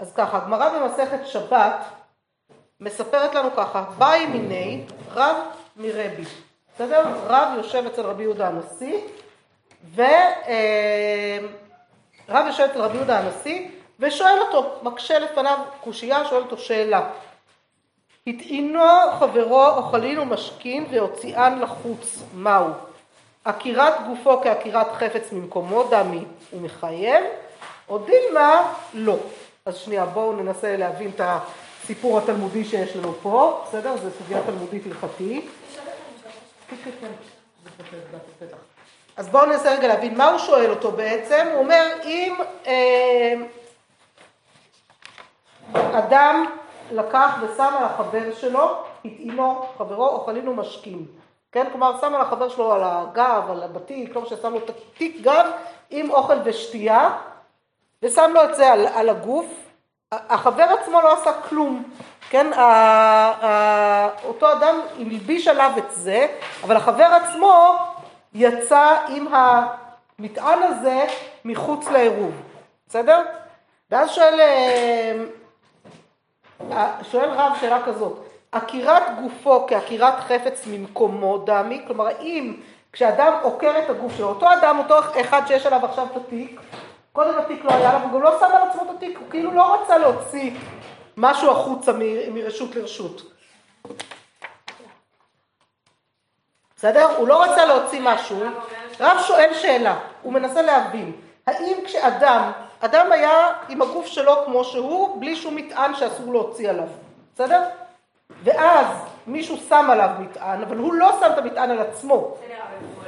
אז ככה, הגמרא במסכת שבת מספרת לנו ככה, באי מיני רב מרבי, בסדר? רב יושב אצל רבי יהודה הנשיא, ורב אה, יושב אצל רבי יהודה הנשיא, ושואל אותו, מקשה לפניו קושייה, שואל אותו שאלה. הטעינו חברו אוכלין ומשכין והוציאן לחוץ, מהו? עקירת גופו כעקירת חפץ ממקומו, דמי ומחייב, או דילמה לא. אז שנייה, בואו ננסה להבין את הסיפור התלמודי שיש לנו פה, בסדר? זו סוגיה תלמודית הלכתית. אז בואו ננסה רגע להבין מה הוא שואל אותו בעצם. הוא אומר, אם אה, אדם לקח ושם על החבר שלו, הטעינו חברו, אוכלים ומשקים. כן, כלומר שם על החבר שלו על הגב, על הבתיק, לא משנה, שם לו את התיק גב עם אוכל ושתייה, ושם לו את זה על, על הגוף. החבר עצמו לא עשה כלום, כן, ה, ה, אותו אדם הלביש עליו את זה, אבל החבר עצמו יצא עם המטען הזה מחוץ לעירוב, בסדר? ואז שואל, אה, שואל רב שאלה כזאת, עקירת גופו כעקירת חפץ ממקומו דמי, כלומר האם כשאדם עוקר את הגוף שלו, אותו אדם, אותו אחד שיש עליו עכשיו את התיק, קודם התיק לא היה עליו, הוא גם לא שם על עצמו את התיק, הוא כאילו לא רצה להוציא משהו החוצה מרשות לרשות. בסדר? הוא לא רצה להוציא משהו, רב שואל שאלה, הוא מנסה להבין, האם כשאדם, אדם היה עם הגוף שלו כמו שהוא, בלי שום מטען שאסור להוציא עליו, בסדר? ואז מישהו שם עליו מטען, אבל הוא לא שם את המטען על עצמו.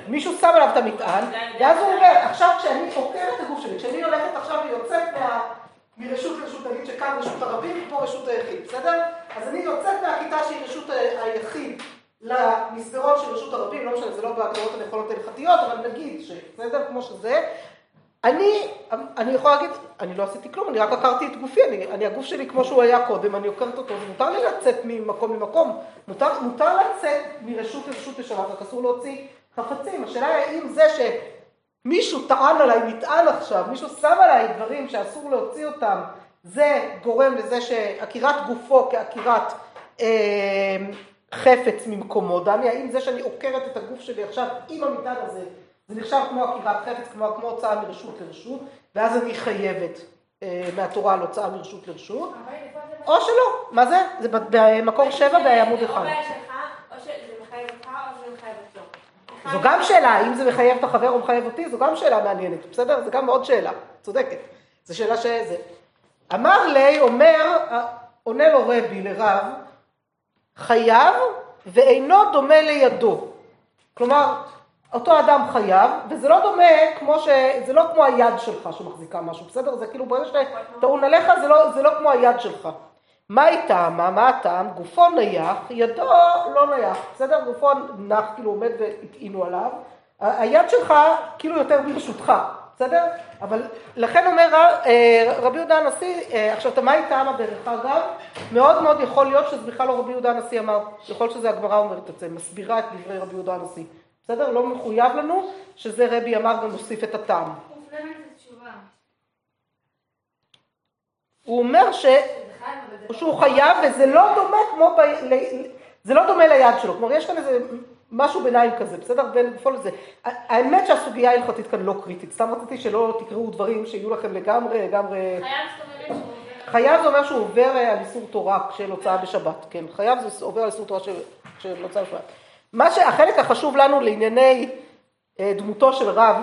מישהו שם עליו את המטען, ואז הוא אומר, עכשיו כשאני חוקר את הגוף שלי, כשאני הולכת עכשיו ויוצאת מרשות לרשות, נגיד שכאן רשות הרבים, פה רשות היחיד, בסדר? אז אני יוצאת מהכיתה שהיא רשות היחיד למסדרון של רשות הרבים, לא משנה, זה לא בהגדרות הנכונות ההלכתיות, אבל נגיד בסדר? כמו שזה, אני, אני יכולה להגיד, אני לא עשיתי כלום, אני רק עקרתי את גופי, אני, אני הגוף שלי כמו שהוא היה קודם, אני עוקרת אותו, מותר לי לצאת ממקום למקום, מותר, מותר לצאת מרשות לרשות לשלב, רק אסור להוציא חפצים. השאלה היא האם זה שמישהו טען עליי מטען עכשיו, מישהו שם עליי דברים שאסור להוציא אותם, זה גורם לזה שעקירת גופו כעקירת אה, חפץ ממקומו, דמי, האם זה שאני עוקרת את הגוף שלי עכשיו עם המטען הזה זה נחשב כמו עקירת חפץ, כמו, כמו הוצאה מרשות לרשות, ואז אני חייבת אה, מהתורה על הוצאה מרשות לרשות, או שלא, מה זה? זה במקור שבע בעמוד אחד. זו גם שאלה, האם זה מחייב את החבר או מחייב אותי, זו גם שאלה מעניינת, בסדר? זו גם עוד שאלה, צודקת. זו שאלה שזה. אמר לי, אומר, עונה לו רבי לרב, חייב ואינו דומה לידו. כלומר, אותו אדם חייב, וזה לא דומה כמו ש... זה לא כמו היד שלך שמחזיקה משהו, בסדר? זה כאילו ברגע שאתה טעון עליך זה לא, זה לא כמו היד שלך. מה היא טעמה? מה הטעם? גופו נייח, ידו לא נייח, בסדר? גופו נח, כאילו עומד והטעינו עליו. היד שלך כאילו יותר ברשותך, בסדר? אבל לכן אומר אה, רבי יהודה הנשיא, אה, עכשיו מה היא טעמה דרך אגב? מאוד מאוד יכול להיות שזה בכלל לא רבי יהודה הנשיא אמר, יכול שזה הגמרא אומרת את זה, מסבירה את דברי רבי יהודה הנשיא. בסדר? לא מחויב לנו שזה רבי אמר ומוסיף את הטעם. הוא אומר ש... שהוא חייב וזה לא דומה כמו... ב... זה לא דומה ליד שלו. כלומר, יש כאן איזה משהו ביניים כזה, בסדר? בין בפועל לזה. האמת שהסוגיה ההלכתית כאן לא קריטית. סתם רציתי שלא תקראו דברים שיהיו לכם לגמרי, לגמרי... חייב זה אומר שהוא עובר על איסור תורה של הוצאה בשבת, כן. חייב זה עובר על איסור תורה של הוצאה בשבת. מה שהחלק החשוב לנו לענייני אה, דמותו של רב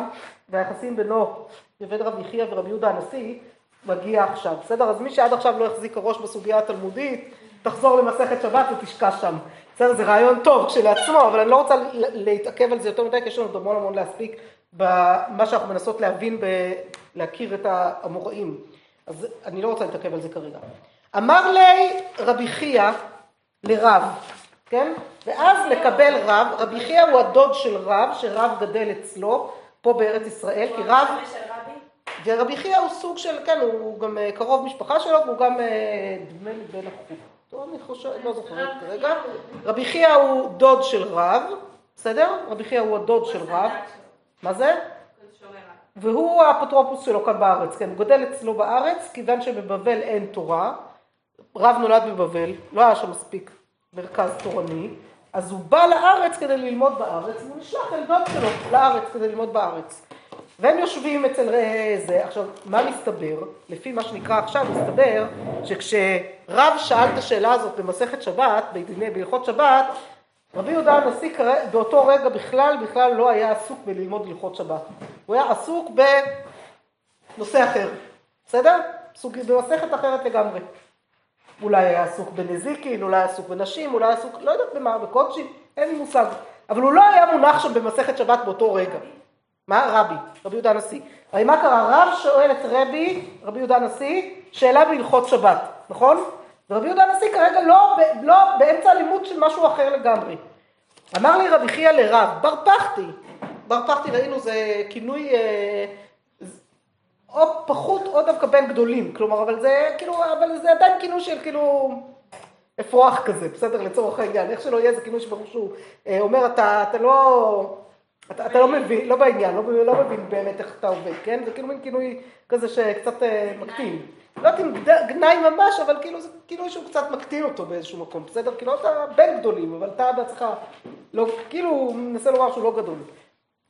והיחסים בינו לבין רב יחיא ורבי יהודה הנשיא מגיע עכשיו, בסדר? אז מי שעד עכשיו לא החזיק הראש בסוגיה התלמודית, תחזור למסכת שבת ותשקע שם. בסדר? זה רעיון טוב כשלעצמו, אבל אני לא רוצה להתעכב על זה יותר מדי, כי יש לנו עוד המון המון להספיק במה שאנחנו מנסות להבין, להכיר את האמוראים. אז אני לא רוצה להתעכב על זה כרגע. אמר לי רבי חייא לרב, כן? ואז לקבל רב, רבי חייא הוא הדוד של רב, שרב גדל אצלו, פה בארץ ישראל, כי רב... ורבי חייא הוא סוג של, כן, הוא גם אה, קרוב משפחה שלו, והוא גם, אה, לי, בן אחותו, אני חושבת, לא זוכרת כרגע. רבי חייא הוא דוד של רב, בסדר? רבי חייא הוא הדוד של רב. מה זה? והוא האפוטרופוס שלו כאן בארץ, כן, הוא גדל אצלו בארץ, כיוון שבבבל אין תורה, רב נולד בבבל, לא היה שם מספיק מרכז תורני, אז הוא בא לארץ כדי ללמוד בארץ, והוא נשלח אל דוד שלו לארץ כדי ללמוד בארץ. והם יושבים אצל זה, עכשיו, מה מסתבר? לפי מה שנקרא עכשיו, מסתבר שכשרב שאל את השאלה הזאת במסכת שבת, בהלכות שבת, רבי יהודה הנשיא באותו רגע בכלל, בכלל לא היה עסוק בללמוד הלכות שבת. הוא היה עסוק בנושא אחר, בסדר? במסכת אחרת לגמרי. אולי היה עסוק בנזיקין, אולי עסוק בנשים, אולי עסוק, לא יודעת במה, בקודשים, אין לי מושג. אבל הוא לא היה מונח שם במסכת שבת באותו רגע. מה? רבי, רבי יהודה הנשיא. הרי מה קרה? רב שואל את רבי, רבי יהודה הנשיא, שאלה בהלכות שבת, נכון? ורבי יהודה הנשיא כרגע לא, לא באמצע הלימוד של משהו אחר לגמרי. אמר לי רבי חייא לרב, בר פחתי, בר פחתי ראינו זה כינוי אה, או פחות או דווקא בין גדולים, כלומר, אבל זה כאילו, אבל זה עדיין כינוי של כאילו אפרוח כזה, בסדר, לצורך העניין, איך שלא יהיה זה כינוי שברור שהוא אה, אומר, אתה, אתה לא, אתה, אתה לא מבין, לא בעניין, לא, לא מבין באמת איך אתה עובד, כן? זה כאילו מין כינוי כזה שקצת אה, מקטין. לא יודעת אם גנאי ממש, אבל כאילו זה כינוי שהוא קצת מקטין אותו באיזשהו מקום, בסדר? כאילו אתה בין גדולים, אבל אתה בעצמך, לא, כאילו, מנסה לומר שהוא לא גדול.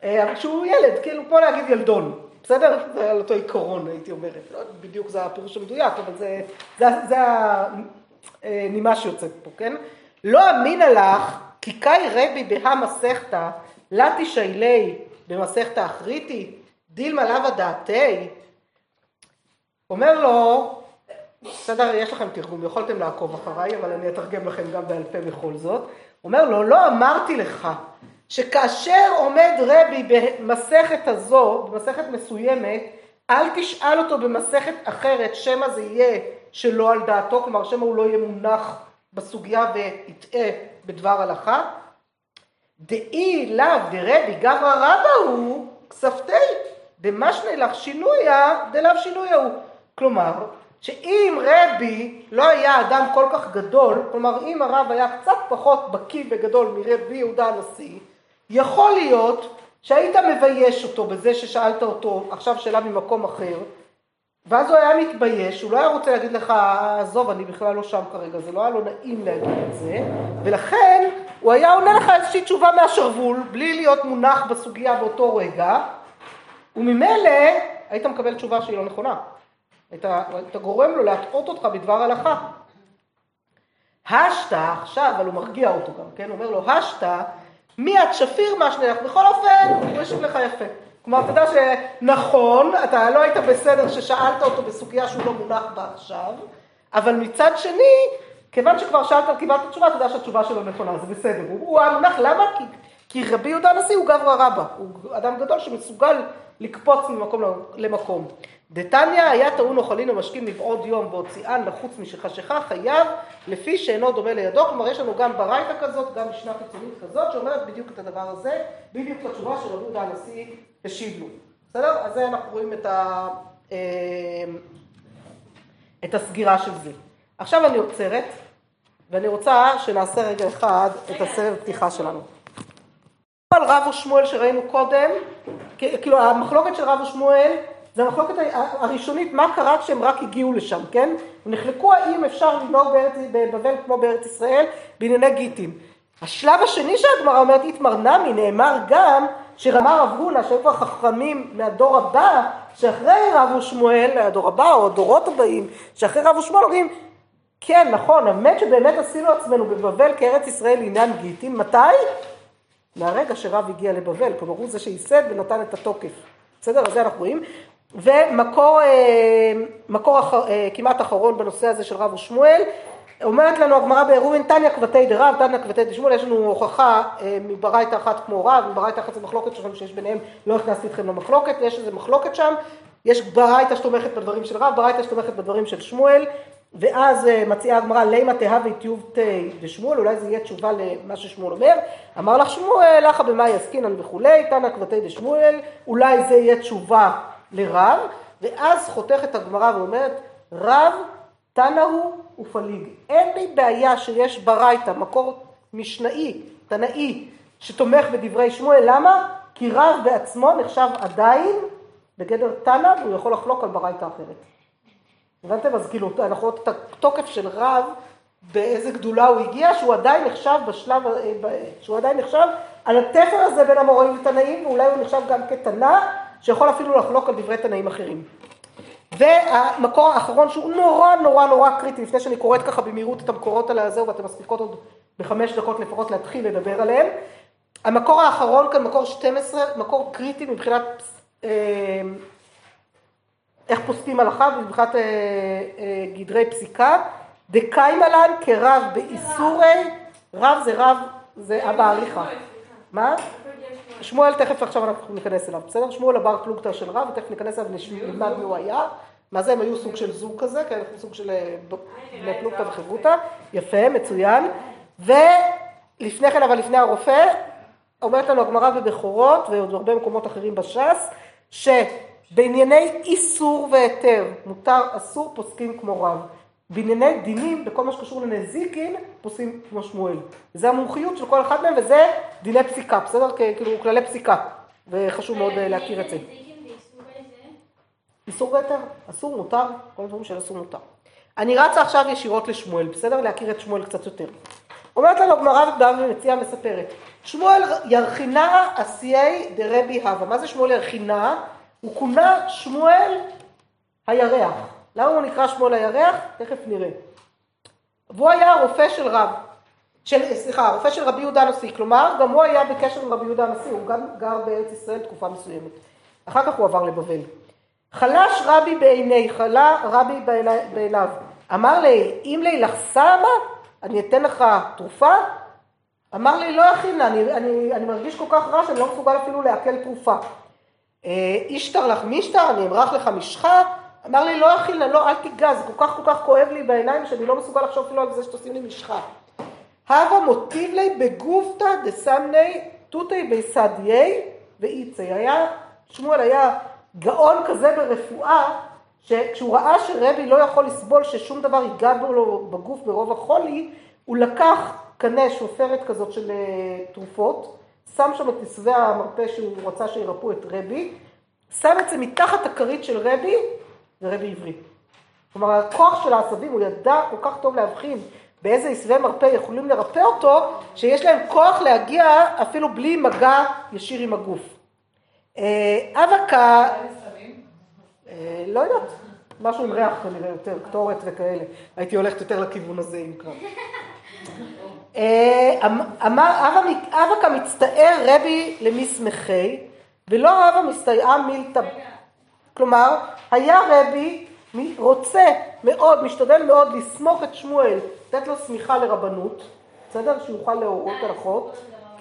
אה, אבל כשהוא ילד, כאילו, פה להגיד ילדון. בסדר? זה על אותו עיקרון, הייתי אומרת. לא בדיוק זה הפירוש המדויק, אבל זה, זה, זה הנימה שיוצאת פה, כן? לא אמינא לך, כי קאי רבי בהא מסכתא, לתי שיילי במסכתא אחריתי, דילמה לאו דעתי. אומר לו, בסדר, יש לכם תרגום, יכולתם לעקוב אחריי, אבל אני אתרגם לכם גם בעל פה בכל זאת. אומר לו, לא אמרתי לך שכאשר עומד רבי במסכת הזו, במסכת מסוימת, אל תשאל אותו במסכת אחרת, שמא זה יהיה שלא על דעתו, כלומר שמא הוא לא יהיה מונח בסוגיה ויטעה בדבר הלכה. דאי לאו דרבי גברא רבא הוא כספתי, דמשנה לך שינויה דלאו שינויה הוא. כלומר, שאם רבי לא היה אדם כל כך גדול, כלומר אם הרב היה קצת פחות בקיא וגדול מרבי יהודה הנשיא, יכול להיות שהיית מבייש אותו בזה ששאלת אותו עכשיו שאלה ממקום אחר, ואז הוא היה מתבייש, הוא לא היה רוצה להגיד לך, עזוב, אני בכלל לא שם כרגע, זה לא היה לו נעים להגיד את זה, ולכן הוא היה עונה לך איזושהי תשובה מהשרוול, בלי להיות מונח בסוגיה באותו רגע, וממילא היית מקבל תשובה שהיא לא נכונה. היית, היית גורם לו להטעות אותך בדבר הלכה. השתא, עכשיו, אבל הוא מרגיע אותו גם, כן? הוא אומר לו, השתא מיד שפיר מה שנלך, בכל אופן הוא ישיב לך יפה. כלומר, אתה יודע שנכון, אתה לא היית בסדר ששאלת אותו בסוגיה שהוא לא מונח בה עכשיו, אבל מצד שני, כיוון שכבר שאלת, קיבלת תשובה, אתה יודע שהתשובה שלו נכונה, זה בסדר. הוא, המונח, למה? כי, כי רבי יהודה הנשיא הוא גברא רבא, הוא אדם גדול שמסוגל לקפוץ ממקום למקום. דתניא היה טעון אוכלין ומשקים מבעוד יום והוציאן לחוץ משחשיכה חייב לפי שאינו דומה לידו, כלומר יש לנו גם ברייתא כזאת, גם משנה חיצונית כזאת שאומרת בדיוק את הדבר הזה, בדיוק את התשובה של רבי יהודה הנשיא השיב לו, בסדר? אז זה אנחנו רואים את, ה, אה, את הסגירה של זה. עכשיו אני עוצרת ואני רוצה שנעשה רגע אחד את הסבב פתיחה שלנו. על רב ושמואל שראינו קודם, כאילו המחלוקת של רב ושמואל זה המחלוקת הראשונית, מה קרה כשהם רק הגיעו לשם, כן? הם נחלקו האם אפשר לנהוג בבבל כמו בארץ ישראל בענייני גיטים. השלב השני שהגמרא אומרת, איתמר נמי, נאמר גם שרמר רב הונא, שהיו כבר חכמים מהדור הבא, שאחרי רב ושמואל, הדור הבא או הדורות הבאים, שאחרי רב ושמואל אומרים, כן, נכון, האמת שבאמת עשינו עצמנו בבבל כארץ ישראל לעניין גיטים, מתי? מהרגע שרב הגיע לבבל, כלומר הוא זה שייסד ונתן את התוקף. בסדר? אז זה אנחנו רואים. ומקור אה, מקור אחר, אה, כמעט אחרון בנושא הזה של רב ושמואל, אומרת לנו הגמרא בעירובין תניא כבתי דרב, תניא כבתי דשמואל, יש לנו הוכחה אה, מברייתא אחת כמו רב, מברייתא אחת זה מחלוקת שלכם שיש ביניהם, לא הכנסתי אתכם למחלוקת, יש איזה מחלוקת שם, יש ברייתא שתומכת בדברים של רב, ברייתא שתומכת בדברים של שמואל, ואז מציעה הגמרא לימה תהווה טיוב תה דשמואל, אולי זה יהיה תשובה למה ששמואל אומר, אמר לך שמואל, לך במאי עסקינן וכולי, תנא כבתי דשמואל, אולי זה יהיה תשובה לרב, ואז חותכת הגמרא ואומרת, רב תנא הוא ופליג. אין לי בעיה שיש ברייתא מקור משנאי, תנאי, שתומך בדברי שמואל, למה? כי רב בעצמו נחשב עדיין בגדר תנא, והוא יכול לחלוק על ברייתא אחרת. הבנתם? אז כאילו, אנחנו רואים את התוקף של רב, באיזה גדולה הוא הגיע, שהוא עדיין נחשב בשלב, שהוא עדיין נחשב על התפר הזה בין המוראים לתנאים, ואולי הוא נחשב גם כתנא, שיכול אפילו לחלוק על דברי תנאים אחרים. והמקור האחרון שהוא נורא נורא נורא קריטי, לפני שאני קוראת ככה במהירות את המקורות על הזה, ואתם מספיקות עוד בחמש דקות לפחות להתחיל לדבר עליהם. המקור האחרון כאן, מקור 12, מקור קריטי מבחינת אה, איך פוסקים הלכה ומבחינת אה, אה, גדרי פסיקה. דקיימלן כרב באיסורי, רב זה רב, זה אבא אריכה. מה? שמואל תכף עכשיו אנחנו ניכנס אליו, בסדר? שמואל הבר פלוגתא של רב, ותכף ניכנס אליו ונלמד מי הוא היה. מה זה, הם היו סוג של זוג כזה, כן, סוג של בני פלוגתא וחברותא, יפה, מצוין. ולפני כן, אבל לפני הרופא, אומרת לנו הגמרא בבכורות, ועוד הרבה מקומות אחרים בש"ס, שבענייני איסור והיתר, מותר, אסור, פוסקים כמו רב. בענייני דינים, בכל מה שקשור לנזיקין, פוסקים כמו שמואל. זה המומחיות של כל אחד מהם, וזה דיני פסיקה, בסדר? כאילו כללי פסיקה, וחשוב מאוד אה, להכיר את זה. איסור והיתר, אסור, מותר, כל הדברים של אסור מותר. אני רצה עכשיו ישירות לשמואל, בסדר? להכיר את שמואל קצת יותר. אומרת לנו הגמרא וגדולה ומציעה מספרת, שמואל ירחינה עשיי דרבי הווה. מה זה שמואל ירחינה? הוא כונה שמואל הירח. למה הוא נקרא שמואל הירח? תכף נראה. והוא היה הרופא של רב, של, סליחה, הרופא של רבי יהודה הנשיא, כלומר גם הוא היה בקשר עם רבי יהודה הנשיא, הוא גם גר בארץ ישראל תקופה מסוימת. אחר כך הוא עבר לבבל. חלש רבי בעיני, חלה רבי בעיניו. אמר לי, אם לי לך סמה, אני אתן לך תרופה? אמר לי, לא יכין, אני, אני, אני מרגיש כל כך רע שאני לא מסוגל אפילו לעכל תרופה. אישתר לך מישתר, אני אמרח לך משחה? אמר לי, לא יכין, לא, אל תיגע, זה כל כך כל כך כואב לי בעיניים שאני לא מסוגל לחשוב אפילו על זה שתעשים לי משחה. הווה מוטיב לי בגופתא דסמני תותי ביסדיי ואיצי. היה, שמואל היה גאון כזה ברפואה, שכשהוא ראה שרבי לא יכול לסבול ששום דבר ייגע לו בגוף מרוב החולי, הוא לקח קנה שופרת כזאת של אה, תרופות, שם שם את עשבי המרפא שהוא רצה שירפאו את רבי, שם את זה מתחת הכרית של רבי, זה רבי עברי. כלומר, הכוח של העשבים, הוא ידע כל כך טוב להבחין באיזה עשבי מרפא יכולים לרפא אותו, שיש להם כוח להגיע אפילו בלי מגע ישיר עם הגוף. אה, אבקה, אה, לא יודעת, משהו עם ריח כנראה יותר, קטורת וכאלה. הייתי הולכת יותר לכיוון הזה אם כבר. אה, אמ, אמר אבקה מצטער רבי למסמכי, ולא אבא מסתייעה מילתא. כלומר, היה רבי רוצה מאוד, משתדל מאוד לסמוך את שמואל, לתת לו סמיכה לרבנות, בסדר? שיוכל להורות החוק,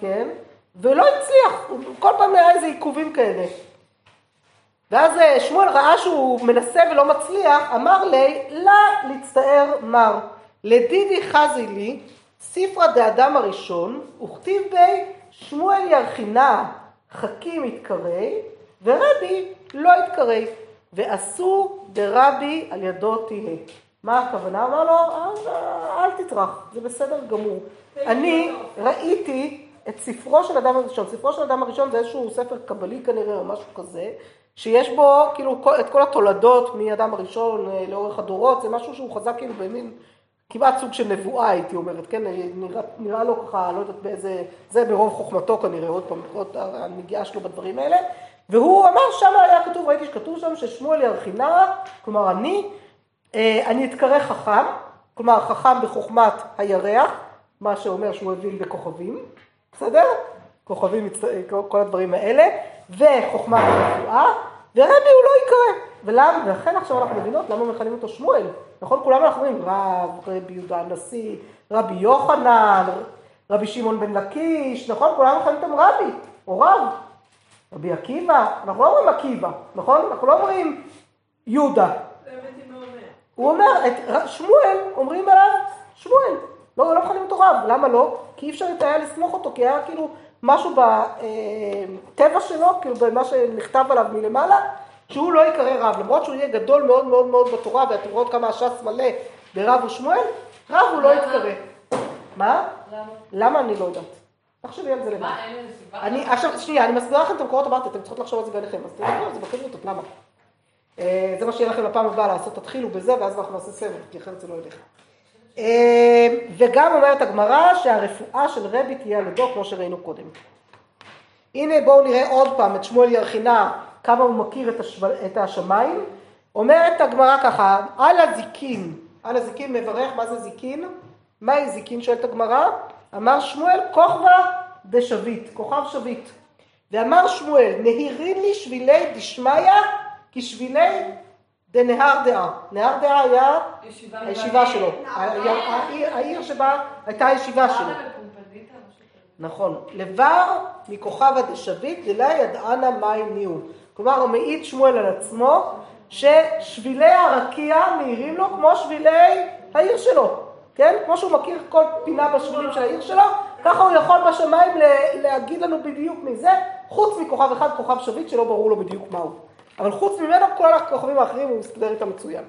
כן? ולא הצליח, כל פעם היה איזה עיכובים כאלה. ואז אה, שמואל ראה שהוא מנסה ולא מצליח, אמר לי, לה להצטער מר, לדידי חזי לי, ספרא דאדם הראשון, וכתיב בי שמואל ירחינה חכים יתקרי, ורבי לא יתקרי, ועשו דרבי על ידו תהיה. מה הכוונה? אמר לו, אל תטרח, זה בסדר גמור. אני ראיתי את ספרו של אדם הראשון. ספרו של אדם הראשון זה איזשהו ספר קבלי כנראה, או משהו כזה, שיש בו כאילו את כל התולדות מאדם הראשון אה, לאורך הדורות, זה משהו שהוא חזק כאילו במין, כמעט סוג של נבואה הייתי אומרת, כן, נראה, נראה לו ככה, לא יודעת באיזה, זה ברוב חוכמתו כנראה, עוד פעם, הנגיעה שלו בדברים האלה, והוא אמר, שם היה כתוב, ראיתי שכתוב שם ששמואל ירחינה, כלומר אני, אה, אני אתקרא חכם, כלומר חכם בחוכמת הירח, מה שאומר שהוא הבין בכוכבים, בסדר? כוכבים, כל הדברים האלה, וחוכמת הרפואה, ורבי הוא לא יקרא. ולמה, ולכן עכשיו אנחנו מבינות למה מכנים אותו שמואל. נכון? כולם אנחנו אומרים רב, רבי יהודה הנשיא, רבי יוחנן, רבי שמעון בן לקיש, נכון? כולם מכנים אותם רבי, או רב. רבי עקיבא, אנחנו לא אומרים עקיבא, נכון? אנחנו לא אומרים יהודה. הוא אומר, את שמואל, אומרים עליו שמואל. לא, לא מכנים אותו רב, למה לא? כי אי אפשר היה לסמוך אותו, כי היה כאילו משהו בטבע שלו, כאילו במה שנכתב עליו מלמעלה, שהוא לא ייקרא רב, למרות שהוא יהיה גדול מאוד מאוד מאוד בתורה, ואתם רואות כמה הש"ס מלא ברב ושמואל, רב הוא לא יתקרא. מה? למה? למה אני לא יודעת. תחשבי על זה לבד. מה, אין לזה סיבה? אני, עכשיו, שנייה, אני מסבירה לכם את המקורות, אמרתי, אתם צריכות לחשוב על זה ביניכם, אז תדברו על זה בחברותות, למה? אה, זה מה שיהיה לכם לפעם הבאה לעשות, תתחילו בזה, ואז אנחנו נעשה סבב, כי אחרת זה לא ילך. אה, וגם אומרת הגמרא שהרפואה של רבי תהיה על ידו, כמו שראינו קודם. הנה בואו נראה עוד פעם את שמואל ירחינה, כמה הוא מכיר את, השו... את השמיים. אומרת הגמרא ככה, על הזיקין, על הזיקין מברך, מה זה זיקין? מהי זיקין? שואלת הגמרא. אמר שמואל, כוכבא דשביט, כוכב שביט. ואמר שמואל, נהירים לי שבילי דשמיא כשבילי דנהר דעה. נהר דעה היה ישיבה הישיבה שלו, היה- העיר- שבה הייתה הישיבה שלו. נכון. לבר מכוכבא דשביט דלה ידענה מים נהיו. כלומר, מעיד שמואל על עצמו ששבילי הרקיע מאירים לו כמו שבילי העיר שלו. כן? כמו שהוא מכיר כל פינה בשבילים של העיר שלו, ככה הוא יכול בשמיים להגיד לנו בדיוק מזה, חוץ מכוכב אחד, כוכב שביט, שלא ברור לו בדיוק מהו. אבל חוץ ממנו, כל הכוכבים האחרים הוא מסתדר איתם מצוין.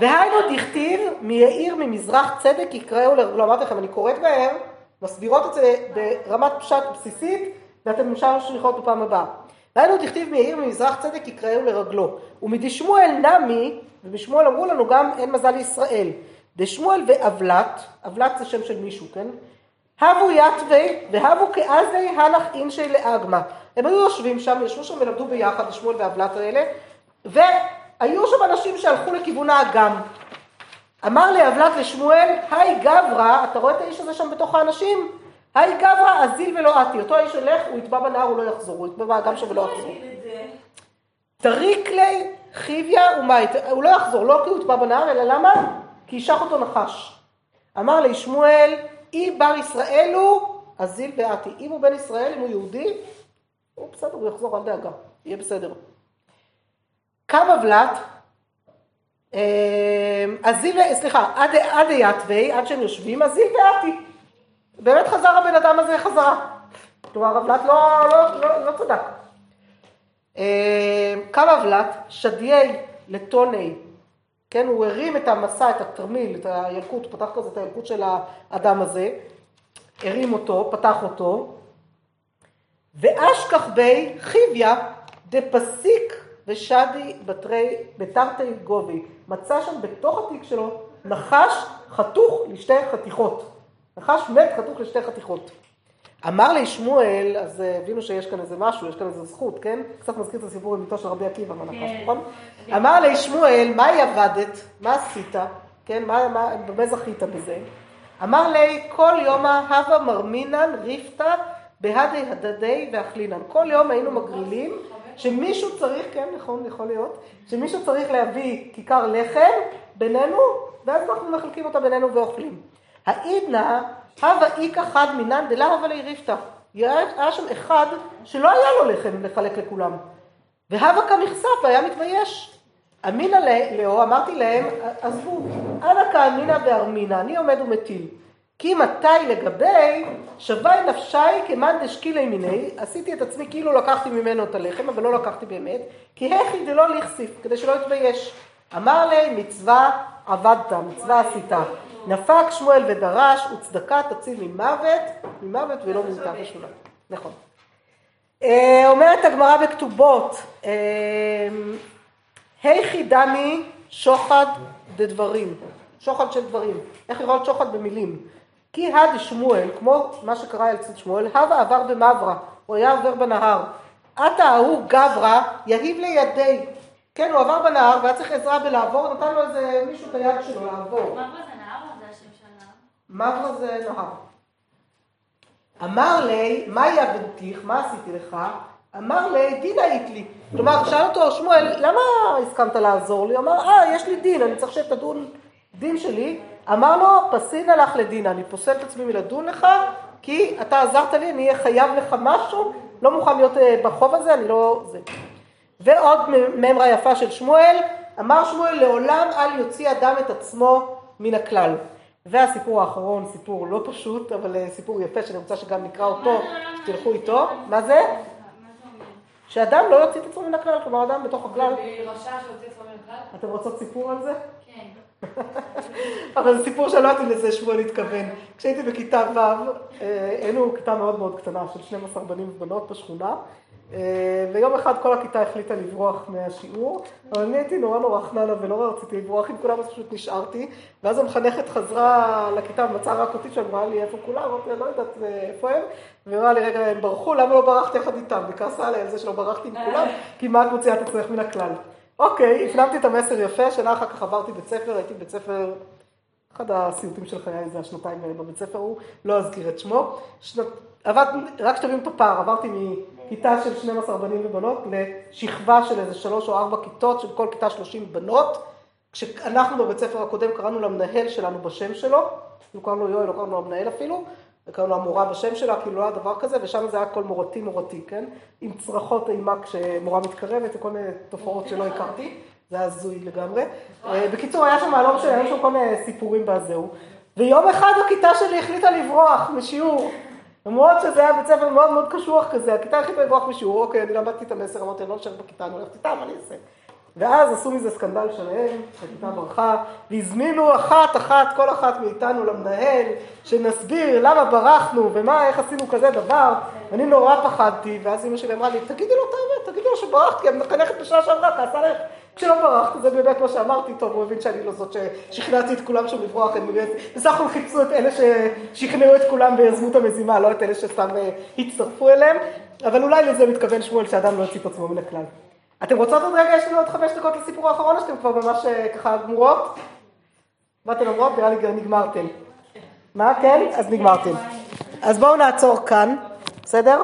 והיינו דכתיב מיאיר ממזרח צדק יקראו, לא אמרתי לכם, אני קוראת בהם, מסבירות את זה ברמת פשט בסיסית, ואתם אפשר שליחות בפעם הבאה. והיינו דכתיב מיאיר ממזרח צדק יקראו לרגלו. ומדשמואל נמי, ובשמואל אמרו לנו גם אין מזל לישראל. דשמואל ואבלת, אבלת זה שם של מישהו, כן? הבו יתווי והבו כאזי הלך אינשי לאגמה. הם היו יושבים שם, ישבו שם ולמדו ביחד, שמואל ואבלת האלה, והיו שם אנשים שהלכו לכיוון האגם. אמר לאבלת לשמואל, היי גברא, אתה רואה את האיש הזה שם בתוך האנשים? היי גברא, אזיל ולא עתי. אותו האיש הולך, הוא יטבע בנהר, הוא לא יחזור, הוא יטבע באגם שם ולא יחזור. תריק לי חיביה ומאי, הוא לא יחזור, לא כי הוא יטבע בנהר, אלא למה? כי ישח אותו נחש. אמר לי שמואל, אי בר ישראל הוא, אזיל ועתי. אם הוא בן ישראל, אם הוא יהודי, הוא בסדר, הוא יחזור, אל דאגה, יהיה בסדר. קם אבלת, אה, אזיל, סליחה, עד, עד יתווי, עד שהם יושבים, אזיל ועתי. באמת חזר הבן אדם הזה חזרה. כלומר, אבלת לא, לא, לא, לא צדק. אה, קם אבלת, שדיי לטוני, כן, הוא הרים את המסע, את התרמיל, את הילקוט, פתח כזה את הילקוט של האדם הזה, הרים אותו, פתח אותו, ואשכח בי חיביה דפסיק ושדי בתרי, בתרתי גובי. מצא שם בתוך התיק שלו נחש חתוך לשתי חתיכות. נחש מת חתוך לשתי חתיכות. אמר לי שמואל, אז אה, הבינו שיש כאן איזה משהו, יש כאן איזה זכות, כן? קצת מזכיר את הסיפור עם ביתו של רבי עקיבא מהנחש, כן. נכון? אמר לי שמואל, מה היא עבדת? מה עשית? כן, מה, מה, במה זכית בזה? אמר לי, כל יומא הווה מרמינן ריפתא בהדי הדדי ואכלינן. כל יום היינו מגרילים שמישהו צריך, כן, נכון, יכול להיות, שמישהו צריך להביא כיכר לחם בינינו, ואז אנחנו מחלקים אותה בינינו ואוכלים. העידנא הווה איכא חד מינן דלה הווה לי ריפתא. היה שם אחד שלא היה לו לחם לחלק לכולם. והווה כמכסף והיה מתבייש. אמינא לאו, אמרתי להם, עזבו, אנא כאמינא וארמינא, אני עומד ומטיל. כי מתי לגבי שווה נפשי כמאן דשקילי מיני, עשיתי את עצמי כאילו לקחתי ממנו את הלחם, אבל לא לקחתי באמת, כי הכי דלא לכסיף, כדי שלא יתבייש. אמר לי, מצווה עבדת, מצווה עשית. נפק שמואל ודרש, וצדקה תציל ממוות, ממוות ולא ממיתה ושולה. נכון. אה, אומרת הגמרא בכתובות, אה, היכי דמי שוחד דדברים, שוחד של דברים, איך יכול להיות שוחד במילים? כי הד שמואל, כמו מה שקרה אצל שמואל, הווה עבר במברה, הוא היה עובר בנהר. עתה ההוא גברא, יהיב לידי. כן, הוא עבר בנהר והיה צריך עזרה בלעבור, נתן לו איזה מישהו את היד שלו לעבור. מה פה זה נהר או זה השם של הנהר? מברה זה נהר. אמר לי, מה יעבדתיך, מה עשיתי לך? אמר לי, דין היית לי. כלומר, שאל אותו שמואל, למה הסכמת לעזור לי? אמר, אה, יש לי דין, אני צריך שתדון דין שלי. אמר לו, פסין הלך לדין, אני פוסל את עצמי מלדון לך, כי אתה עזרת לי, אני אהיה חייב לך משהו, לא מוכן להיות אה, בחוב הזה, אני לא... זה. ועוד ממרה יפה של שמואל, אמר שמואל, לעולם אל יוציא אדם את עצמו מן הכלל. והסיפור האחרון, סיפור לא פשוט, אבל אה, סיפור יפה, שאני רוצה שגם נקרא אותו, שתלכו איתו. מה זה? זה? שאדם לא יוציא את עצמו מן הכלל, כלומר אדם בתוך הכלל. רשע שהוציא עצמו מן הכלל? אתם רוצות סיפור על זה? כן. אבל זה סיפור שלא יודעת אם לזה שמואל התכוון. כשהייתי בכיתה ו', היינו כיתה מאוד מאוד קטנה של 12 בנים ובנות בשכונה, ויום אחד כל הכיתה החליטה לברוח מהשיעור, אבל אני הייתי נורא נורא חננה ולא רציתי לברוח עם כולם, אז פשוט נשארתי, ואז המחנכת חזרה לכיתה ומצאה רק אותי שם, אמרה לי איפה כולם, אמרתי לה לא יודעת איפה הם, והיא אמרה לי רגע הם ברחו, למה לא ברחת יחד איתם? וכעסה עליהם זה שלא ברחתי עם כולם, כי מה את מוציאה את עצמך מן הכלל. אוקיי, הפנמתי את המסר יפה, שנה אחר כך עברתי בית ספר, הייתי בבית ספר, אחד הסיוטים של חיי זה השנתיים האלה בבית ספר הוא, לא אזכיר את שמו, שנת, עבד, רק שתבינו את הפער, עברתי מכיתה של 12 בנים ובנות לשכבה של איזה שלוש או ארבע כיתות, של כל כיתה 30 בנות, כשאנחנו בבית ספר הקודם קראנו למנהל שלנו בשם שלו, לא קראנו לו יואל, לא קראנו לו המנהל אפילו, וקראנו לה מורה בשם שלה, כאילו לא היה דבר כזה, ושם זה היה הכל מורתי מורתי, כן? עם צרחות אימה כשמורה מתקרבת, וכל מיני תופעות שלא הכרתי, זה הזוי לגמרי. אה, בקיצור, היה שם, לא משנה, היו שם כל מיני סיפורים בזהו. ויום אחד הכיתה שלי החליטה לברוח משיעור. למרות שזה היה בית ספר מאוד מאוד קשוח כזה, הכיתה החליטה לברוח משיעור, אוקיי, אני למדתי את המסר, אמרתי, אני לא נשארת בכיתה, אני הולכת איתם, מה אני אעשה? ואז עשו מזה סקנדל שלהם, הכיתה ברחה, והזמינו אחת אחת, כל אחת מאיתנו למנהל, שנסביר למה ברחנו ומה, איך עשינו כזה דבר. אני נורא פחדתי, ואז אמא שלי אמרה לי, תגידי לו את האמת, תגידי לו שברחתי, אני מחנכת בשנה שעברה, כעסה לך כשלא ברחת, זה באמת מה שאמרתי, טוב, הוא הבין שאני לא זאת ששכנעתי את כולם שם לברוח, הם בסך הכל חיפשו את אלה ששכנעו את כולם ויזמו את המזימה, לא את אלה שסתם אה, הצטרפו אליהם, אבל אולי לזה מתכוון שמואל שאדם לא יוציא את עצמו מן הכלל. אתם רוצות עוד רגע? יש לנו עוד חמש דקות לסיפור האחרון, או שאתם כבר ממש אה, ככה גמורות? מה אתן אומרות? נראה לי נגמרתם. מה? כן? אז נגמרתם. אז בואו נעצור כאן, בסדר?